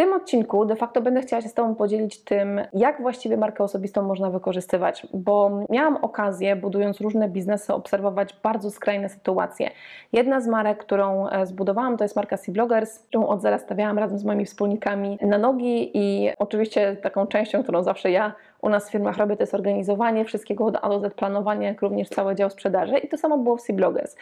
Tym odcinku de facto będę chciała się z Tobą podzielić tym, jak właściwie markę osobistą można wykorzystywać, bo miałam okazję, budując różne biznesy, obserwować bardzo skrajne sytuacje. Jedna z marek, którą e, zbudowałam, to jest marka C-Bloggers, którą od zera stawiałam razem z moimi wspólnikami na nogi i oczywiście taką częścią, którą zawsze ja u nas w firmach robię, to jest organizowanie wszystkiego od A do Z, planowanie, jak również cały dział sprzedaży i to samo było w C-Bloggers.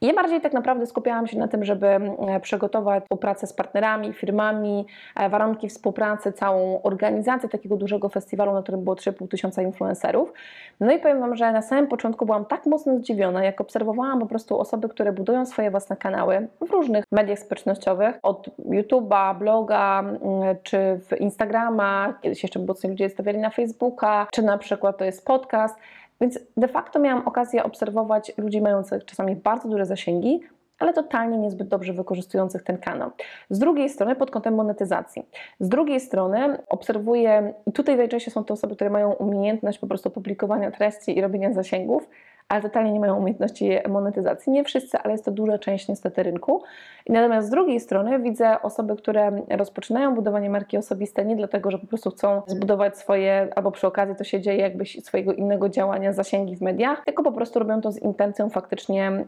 I ja bardziej tak naprawdę skupiałam się na tym, żeby e, przygotować współpracę z partnerami, firmami, e, warunki współpracy, całą organizację takiego dużego festiwalu, na którym było 3,5 tysiąca influencerów. No i powiem Wam, że na samym początku byłam tak mocno zdziwiona, jak obserwowałam po prostu osoby, które budują swoje własne kanały w różnych mediach społecznościowych, od YouTube'a, bloga, mm, czy w Instagrama, kiedyś jeszcze mocno ludzie stawiali na Facebooku, Facebooka, czy na przykład to jest podcast. Więc de facto miałam okazję obserwować ludzi mających czasami bardzo duże zasięgi, ale totalnie niezbyt dobrze wykorzystujących ten kanał. Z drugiej strony pod kątem monetyzacji. Z drugiej strony obserwuję, i tutaj najczęściej są to osoby, które mają umiejętność po prostu publikowania treści i robienia zasięgów, ale totalnie nie mają umiejętności monetyzacji. Nie wszyscy, ale jest to duża część niestety rynku. Natomiast z drugiej strony widzę osoby, które rozpoczynają budowanie marki osobiste nie dlatego, że po prostu chcą zbudować swoje, albo przy okazji to się dzieje jakby swojego innego działania, zasięgi w mediach, tylko po prostu robią to z intencją faktycznie mm,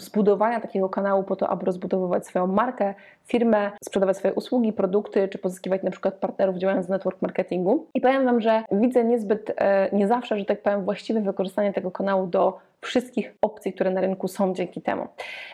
zbudowania takiego kanału po to, aby rozbudowywać swoją markę, firmę, sprzedawać swoje usługi, produkty, czy pozyskiwać na przykład partnerów działając w network marketingu. I powiem Wam, że widzę niezbyt, e, nie zawsze, że tak powiem, właściwe wykorzystanie tego kanału do wszystkich opcji, które na rynku są dzięki temu.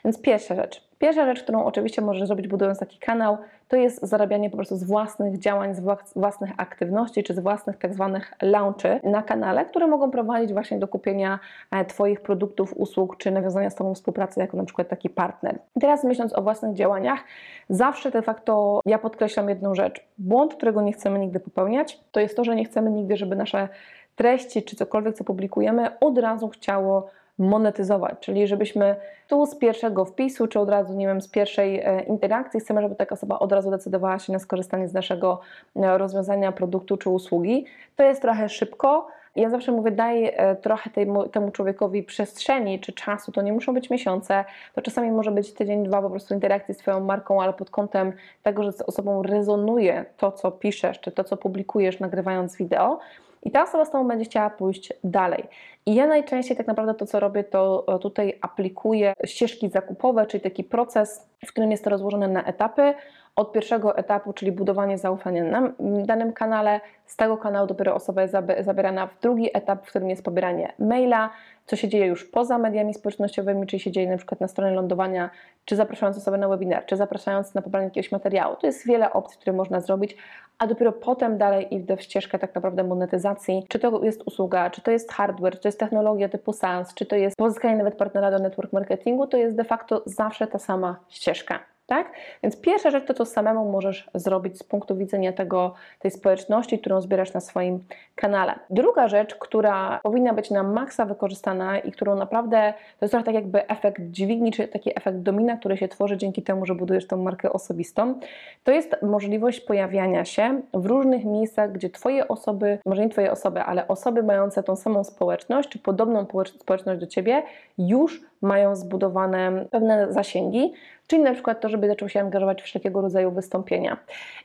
Więc pierwsza rzecz. Pierwsza rzecz, którą oczywiście możesz zrobić budując taki kanał, to jest zarabianie po prostu z własnych działań, z własnych aktywności, czy z własnych tak zwanych launchy na kanale, które mogą prowadzić właśnie do kupienia e, Twoich produktów, usług, czy nawiązania z Tobą współpracy jako na przykład taki partner. I teraz myśląc o własnych działaniach, zawsze de facto ja podkreślam jedną rzecz. Błąd, którego nie chcemy nigdy popełniać, to jest to, że nie chcemy nigdy, żeby nasze treści czy cokolwiek, co publikujemy, od razu chciało monetyzować, czyli żebyśmy tu z pierwszego wpisu, czy od razu, nie wiem, z pierwszej e, interakcji chcemy, żeby taka osoba od razu decydowała się na skorzystanie z naszego e, rozwiązania, produktu czy usługi. To jest trochę szybko. Ja zawsze mówię, daj e, trochę temu, człowiekowi przestrzeni czy czasu, to nie muszą być miesiące, to czasami może być tydzień, dwa po prostu interakcji z Twoją marką, ale pod kątem tego, że z osobą rezonuje to, co piszesz, czy to, co publikujesz, nagrywając wideo, i ta osoba z Tobą będzie chciała pójść dalej. I ja najczęściej tak naprawdę to, co robię, to e, tutaj aplikuję ścieżki zakupowe, czyli taki proces, w którym jest to rozłożone na etapy. Od pierwszego etapu, czyli budowanie zaufania na danym kanale, z tego kanału dopiero osoba jest zabierana w drugi etap, w którym jest pobieranie maila, co się dzieje już poza mediami społecznościowymi, czyli się dzieje na przykład na stronie lądowania, czy zapraszając osobę na webinar, czy zapraszając na pobranie jakiegoś materiału. To jest wiele opcji, które można zrobić, a dopiero potem dalej idę w ścieżkę tak naprawdę monetyzacji, czy to jest usługa, czy to jest hardware, czy to jest technologia typu SaaS, czy to jest pozyskanie nawet partnera do network marketingu, to jest de facto zawsze ta sama ścieżka tak? Więc pierwsza rzecz to, co samemu możesz zrobić z punktu widzenia tego, tej społeczności, którą zbierasz na swoim kanale. Druga rzecz, która powinna być na maksa wykorzystana i którą naprawdę, to jest trochę tak jakby efekt dźwigni, czy taki efekt domina, który się tworzy dzięki temu, że budujesz tą markę osobistą, to jest możliwość pojawiania się w różnych miejscach, gdzie Twoje osoby, może nie Twoje osoby, ale osoby mające tą samą społeczność, czy podobną społeczność do Ciebie, już mają zbudowane pewne zasięgi, czyli na przykład to, żeby zaczął się angażować w wszelkiego rodzaju wystąpienia.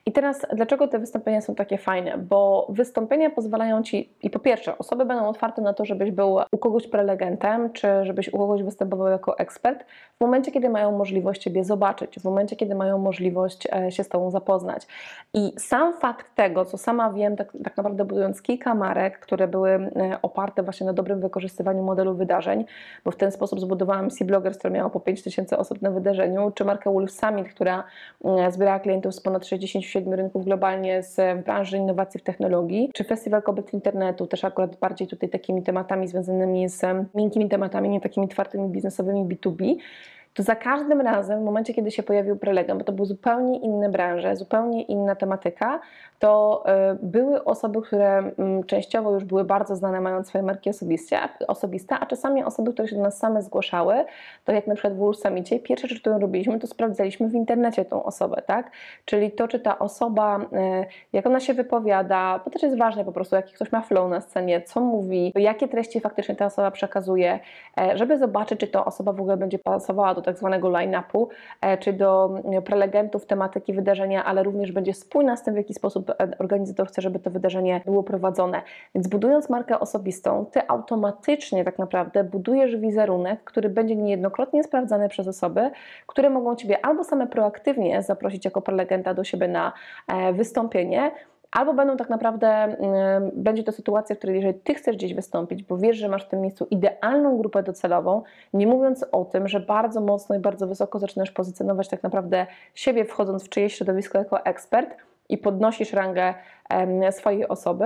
I teraz, dlaczego te wystąpienia są takie fajne? Bo wystąpienia pozwalają Ci, i po pierwsze, osoby będą otwarte na to, żebyś był u kogoś prelegentem, czy żebyś u kogoś występował jako ekspert, w momencie, kiedy mają możliwość Ciebie zobaczyć, w momencie, kiedy mają możliwość e, się z Tobą zapoznać. I sam fakt tego, co sama wiem, tak, tak naprawdę budując kilka marek, które były e, oparte właśnie na dobrym wykorzystywaniu modelu wydarzeń, bo w ten sposób zbudowałam C-Bloggers, która miała po 5000 osób na wydarzeniu, czy markę Wolf Summit, która mm, zbierała klientów z ponad 67 rynków globalnie z branży innowacji w technologii, czy Festiwal Kobiet Internetu, też akurat bardziej tutaj takimi tematami związanymi z miękkimi tematami, nie takimi twardymi biznesowymi B2B to za każdym razem, w momencie, kiedy się pojawił prelegent, bo to były zupełnie inne branże, zupełnie inna tematyka, to y, były osoby, które mm, częściowo już były bardzo znane, mając swoje marki osobiste, osobiste, a czasami osoby, które się do nas same zgłaszały, to jak na przykład w Wool Summicie, pierwsza rzecz, którą robiliśmy, to sprawdzaliśmy w internecie tą osobę, tak? Czyli to, czy ta osoba, y, jak ona się wypowiada, bo też jest ważne po prostu, jaki ktoś ma flow na scenie, co mówi, jakie treści faktycznie ta osoba przekazuje, e, żeby zobaczyć, czy ta osoba w ogóle będzie pasowała do tak zwanego line-upu, e, czy do mm, prelegentów tematyki wydarzenia, ale również będzie spójna z tym, w jaki sposób e, organizator chce, żeby to wydarzenie było prowadzone. Więc budując markę osobistą, ty automatycznie tak naprawdę budujesz wizerunek, który będzie niejednokrotnie sprawdzany przez osoby, które mogą ciebie albo same proaktywnie zaprosić jako prelegenta do siebie na wystąpienie, albo będą tak naprawdę, będzie to sytuacja, w której jeżeli Ty chcesz gdzieś wystąpić, bo wiesz, że masz w tym miejscu idealną grupę docelową, nie mówiąc o tym, że bardzo mocno i bardzo wysoko zaczynasz pozycjonować tak naprawdę siebie, wchodząc w czyjeś środowisko jako ekspert i podnosisz rangę swojej osoby,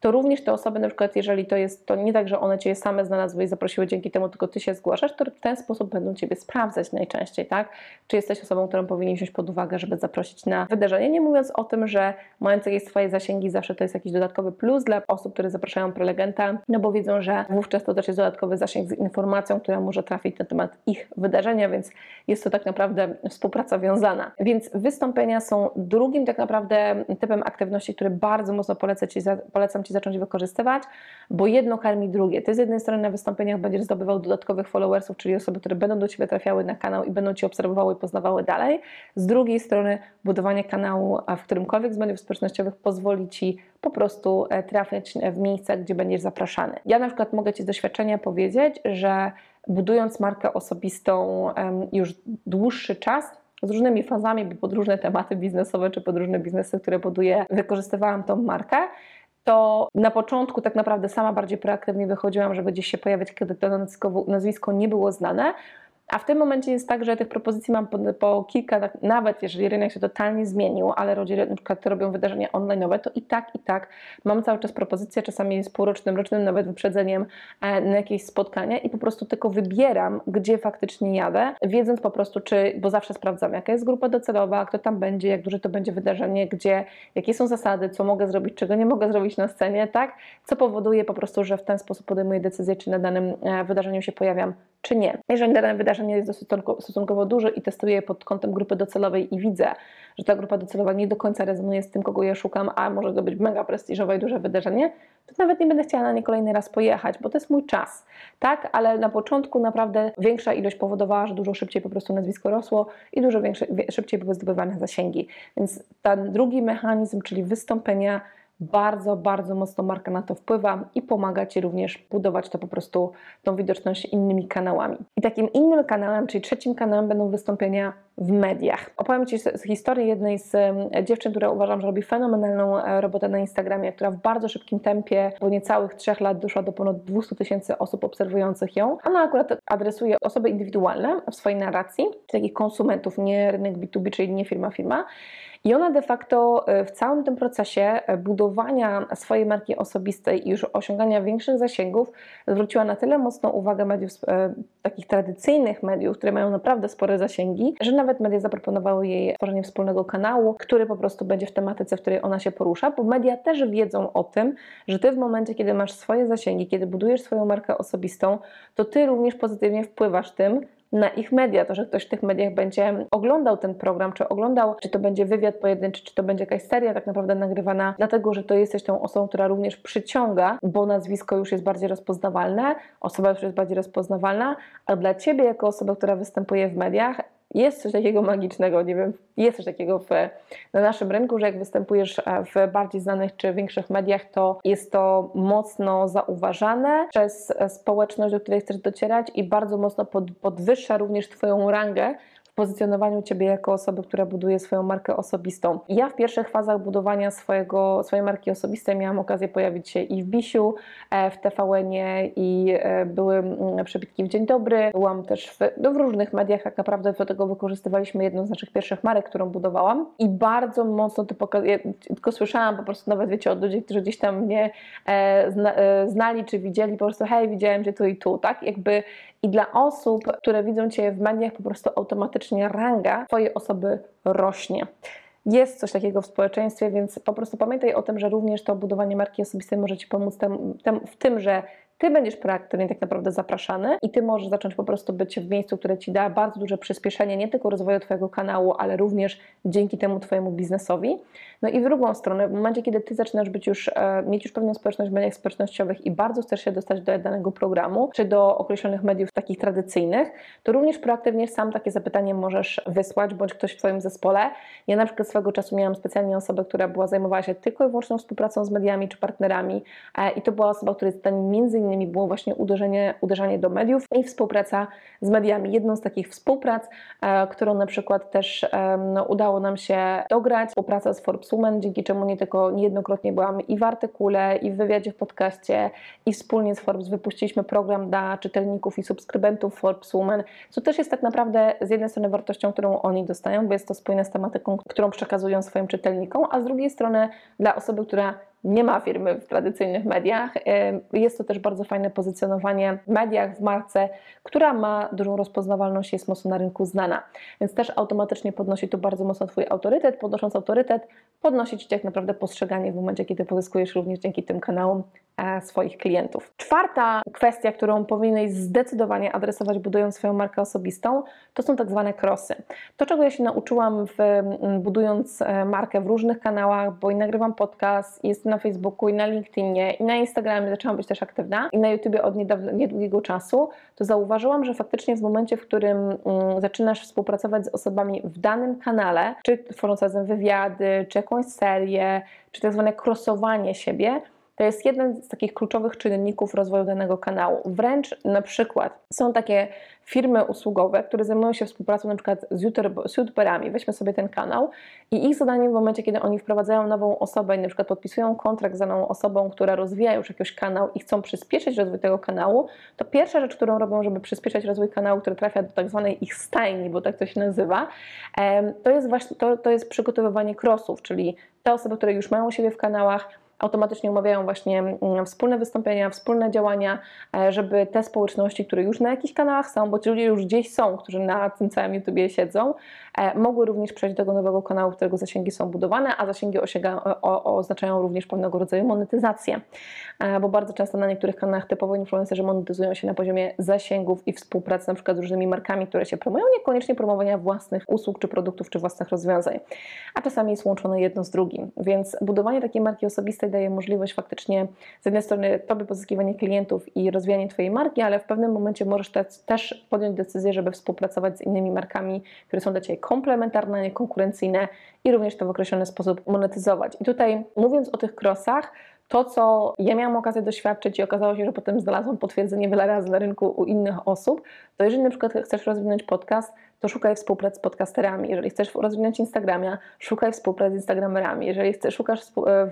to również te osoby, na przykład, jeżeli to jest, to nie tak, że one Cię same znalazły i zaprosiły dzięki temu, tylko Ty się zgłaszasz, to w ten sposób będą Ciebie sprawdzać najczęściej, tak? Czy jesteś osobą, którą powinni wziąć pod uwagę, żeby zaprosić na wydarzenie, nie mówiąc o tym, że mając jakieś swoje zasięgi, zawsze to jest jakiś dodatkowy plus dla osób, które zapraszają prelegenta, no bo wiedzą, że wówczas to też jest dodatkowy zasięg z informacją, która może trafić na temat ich wydarzenia, więc jest to tak naprawdę współpraca wiązana. Więc wystąpienia są drugim tak naprawdę typem aktywności, który bardzo mocno polecam Ci, polecam Ci zacząć wykorzystywać, bo jedno karmi drugie. Ty z jednej strony na wystąpieniach będziesz zdobywał dodatkowych followersów, czyli osoby, które będą do Ciebie trafiały na kanał i będą Cię obserwowały i poznawały dalej. Z drugiej strony budowanie kanału w którymkolwiek z mediów społecznościowych pozwoli Ci po prostu e, trafiać w miejsca, gdzie będziesz zapraszany. Ja na przykład mogę Ci z doświadczenia powiedzieć, że budując markę osobistą już dłuższy czas, z różnymi fazami, bo pod różne tematy biznesowe czy pod różne biznesy, które buduję, wykorzystywałam tą markę to na początku tak naprawdę sama bardziej proaktywnie wychodziłam, żeby gdzieś się pojawić, kiedy to nazwisko nie było znane. A w tym momencie jest tak, że tych propozycji mam po, po, kilka, tak, nawet jeżeli rynek się totalnie zmienił, ale ludzie na przykład robią wydarzenia online'owe, to i tak, i tak mam cały czas propozycje, czasami z półrocznym, rocznym nawet wyprzedzeniem e, na jakieś spotkania i po prostu tylko wybieram, gdzie faktycznie jadę, wiedząc po prostu, czy, bo zawsze sprawdzam, jaka jest grupa docelowa, kto tam będzie, jak duże to będzie wydarzenie, gdzie, jakie są zasady, co mogę zrobić, czego nie mogę zrobić na scenie, tak? Co powoduje po prostu, że w ten sposób podejmuję decyzję, czy na danym e, wydarzeniu się pojawiam, czy nie. Jeżeli dane wydarzenie jest stosunkowo duże i testuję je pod kątem grupy docelowej i widzę, że ta grupa docelowa nie do końca rezonuje z tym, kogo ja szukam, a może to być mega prestiżowe i duże wydarzenie, to nawet nie będę chciała na nie kolejny raz pojechać, bo to jest mój czas, tak? Ale na początku naprawdę większa ilość powodowała, że dużo szybciej po prostu nazwisko rosło i dużo większe, szybciej były zdobywane zasięgi. Więc ten drugi mechanizm, czyli wystąpenia, bardzo, bardzo mocno marka na to wpływa i pomaga Ci również budować to po prostu tą widoczność innymi kanałami. I takim innym kanałem, czyli trzecim kanałem będą wystąpienia w mediach. Opowiem Ci z historii jednej z dziewczyn, która uważam, że robi fenomenalną e, robotę na Instagramie, która w bardzo szybkim tempie, po niecałych trzech lat doszła do ponad 200 tysięcy osób obserwujących ją. Ona akurat adresuje osoby indywidualne w swojej narracji, takich konsumentów, nie rynek B2B, czyli nie firma firma. I ona de facto e, w całym tym procesie e, budowania swojej marki osobistej i już osiągania większych zasięgów zwróciła na tyle mocną uwagę mediów, e, takich tradycyjnych mediów, które mają naprawdę spore zasięgi, że nawet media zaproponowały jej tworzenie wspólnego kanału, który po prostu będzie w tematyce, w której ona się porusza, bo media też wiedzą o tym, że ty w momencie, kiedy masz swoje zasięgi, kiedy budujesz swoją markę osobistą, to ty również pozytywnie wpływasz tym, na ich media, to, że ktoś w tych mediach będzie oglądał ten program, czy oglądał, czy to będzie wywiad pojedynczy, czy to będzie jakaś seria tak naprawdę nagrywana, dlatego, że to jesteś tą osobą, która również przyciąga, bo nazwisko już jest bardziej rozpoznawalne, osoba już jest bardziej rozpoznawalna, a dla Ciebie jako osoba, która występuje w mediach, jest coś takiego magicznego, nie wiem, jest coś takiego w, na naszym rynku, że jak występujesz e, w bardziej znanych czy większych mediach, to jest to mocno zauważane przez e, społeczność, do której chcesz docierać i bardzo mocno pod, podwyższa również Twoją rangę pozycjonowaniu Ciebie jako osoby, która buduje swoją markę osobistą. Ja w pierwszych fazach budowania swojego, swojej marki osobistej miałam okazję pojawić się i w Bisiu, e, w TVN-ie i e, były mm, przebitki w Dzień Dobry. Byłam też w, no w różnych mediach, tak naprawdę do tego wykorzystywaliśmy jedną z naszych pierwszych marek, którą budowałam i bardzo mocno to pokazuje, tylko słyszałam po prostu nawet, wiecie, od ludzi, którzy gdzieś tam mnie e, zna, znali czy widzieli, po prostu hej, widziałem Cię tu i tu, tak? Jakby I dla osób, które widzą Cię w mediach, po prostu automatycznie ranga Twojej osoby rośnie. Jest coś takiego w społeczeństwie, więc po prostu pamiętaj o tym, że również to budowanie marki osobistej może Ci pomóc tem, tem, w tym, że ty będziesz proaktywnie tak naprawdę zapraszany i ty możesz zacząć po prostu być w miejscu, które ci da bardzo duże przyspieszenie nie tylko rozwoju twojego kanału, ale również dzięki temu twojemu biznesowi. No i w drugą stronę, w momencie, kiedy ty zaczynasz być już, e, mieć już pewną społeczność w mediach społecznościowych i bardzo chcesz się dostać do danego programu, czy do określonych mediów takich tradycyjnych, to również proaktywnie sam takie zapytanie możesz wysłać, bądź ktoś w twoim zespole. Ja na przykład swego czasu miałam specjalnie osobę, która była zajmowała się tylko i wyłącznie współpracą z mediami czy partnerami e, i to była osoba, której zdaniem między innymi było właśnie uderzenie, uderzanie do mediów i współpraca z mediami. Jedną z takich współprac, e, którą na przykład też no, udało nam się dograć, współpraca z Forbes Women, dzięki czemu nie tylko niejednokrotnie byłam i w artykule, i w wywiadzie w podcaście, i wspólnie z Forbes wypuściliśmy program dla czytelników i subskrybentów Forbes Women, co też jest tak naprawdę z jednej strony wartością, którą oni dostają, bo jest to spójne z tematyką, którą przekazują swoim czytelnikom, a z drugiej strony dla osoby, która nie ma firmy w tradycyjnych mediach. Jest to też bardzo fajne pozycjonowanie w mediach, w marce, która ma dużą rozpoznawalność, jest mocno na rynku znana. Więc też automatycznie podnosi to bardzo mocno Twój autorytet. Podnosząc autorytet, podnosi Ci tak naprawdę postrzeganie w momencie, kiedy pozyskujesz również dzięki tym kanałom e, swoich klientów. Czwarta kwestia, którą powinieneś zdecydowanie adresować, budując swoją markę osobistą, to są tak zwane krosy. To, czego ja się nauczyłam, w, budując e, markę w różnych kanałach, bo i nagrywam podcast, jest na Facebooku, i na LinkedInie, i na Instagramie zaczęłam być też aktywna, i na YouTubie od niedawno, niedługiego czasu, to zauważyłam, że faktycznie w momencie, w którym zaczynasz współpracować z osobami w danym kanale, czy tworząc razem wywiady, czy jakąś serię, czy tak zwane krosowanie siebie, to jest jeden z takich kluczowych czynników rozwoju danego kanału. Wręcz na przykład są takie firmy usługowe, które zajmują się współpracą na przykład z, YouTube, z youtuberami. Weźmy sobie ten kanał i ich zadaniem w momencie, kiedy oni wprowadzają nową osobę i na przykład podpisują kontrakt z daną osobą, która rozwija już jakiś kanał i chcą przyspieszyć rozwój tego kanału, to pierwsza rzecz, którą robią, żeby przyspieszać rozwój kanału, który trafia do tak zwanej ich stajni, bo tak to się nazywa, to jest właśnie to, to jest przygotowywanie crossów, czyli te osoby, które już mają siebie w kanałach, automatycznie umawiają właśnie mm, wspólne wystąpienia, wspólne działania, e, żeby te społeczności, które już na jakichś kanałach są, bo ci ludzie już gdzieś są, którzy na tym całym YouTubie siedzą, e, mogły również przejść do tego nowego kanału, którego zasięgi są budowane, a zasięgi o, oznaczają również pewnego rodzaju monetyzację, e, bo bardzo często na niektórych kanałach typowo influencerzy monetyzują się na poziomie zasięgów i współpracy na przykład z różnymi markami, które się promują, niekoniecznie promowania własnych usług, czy produktów, czy własnych rozwiązań, a czasami jest łączone jedno z drugim, więc budowanie takiej marki osobistej daje możliwość faktycznie z jednej strony Tobie pozyskiwania klientów i rozwijanie Twojej marki, ale w pewnym momencie możesz też podjąć decyzję, żeby współpracować z innymi markami, które są dla Ciebie komplementarne, nie konkurencyjne i również to w określony sposób monetyzować. I tutaj mówiąc o tych krosach, to, co ja miałam okazję doświadczyć i okazało się, że potem znalazłam potwierdzenie wiele razy na rynku u innych osób, to jeżeli na przykład chcesz rozwinąć podcast, to szukaj współpracy z podcasterami. Jeżeli chcesz rozwinąć Instagramia, szukaj współpracy z Instagramerami. Jeżeli chcesz, szukasz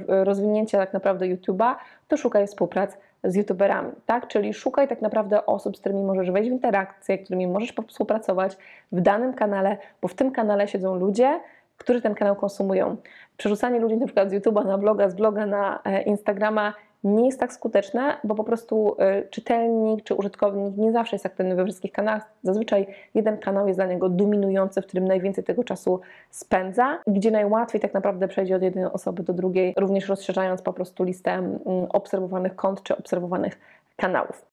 e, rozwinięcia tak naprawdę YouTube'a, to szukaj współpracy z youtuberami, tak? Czyli szukaj tak naprawdę osób, z którymi możesz wejść w interakcję, którymi możesz współpracować w danym kanale, bo w tym kanale siedzą ludzie, którzy ten kanał konsumują. Przerzucanie ludzi na przykład z YouTube'a na bloga, z bloga na e, Instagrama nie jest tak skuteczne, bo po prostu y, czytelnik czy użytkownik nie zawsze jest aktywny we wszystkich kanałach. Zazwyczaj jeden kanał jest dla niego dominujący, w którym najwięcej tego czasu spędza, gdzie najłatwiej tak naprawdę przejdzie od jednej osoby do drugiej, również rozszerzając po prostu listę mm, obserwowanych kont czy obserwowanych kanałów.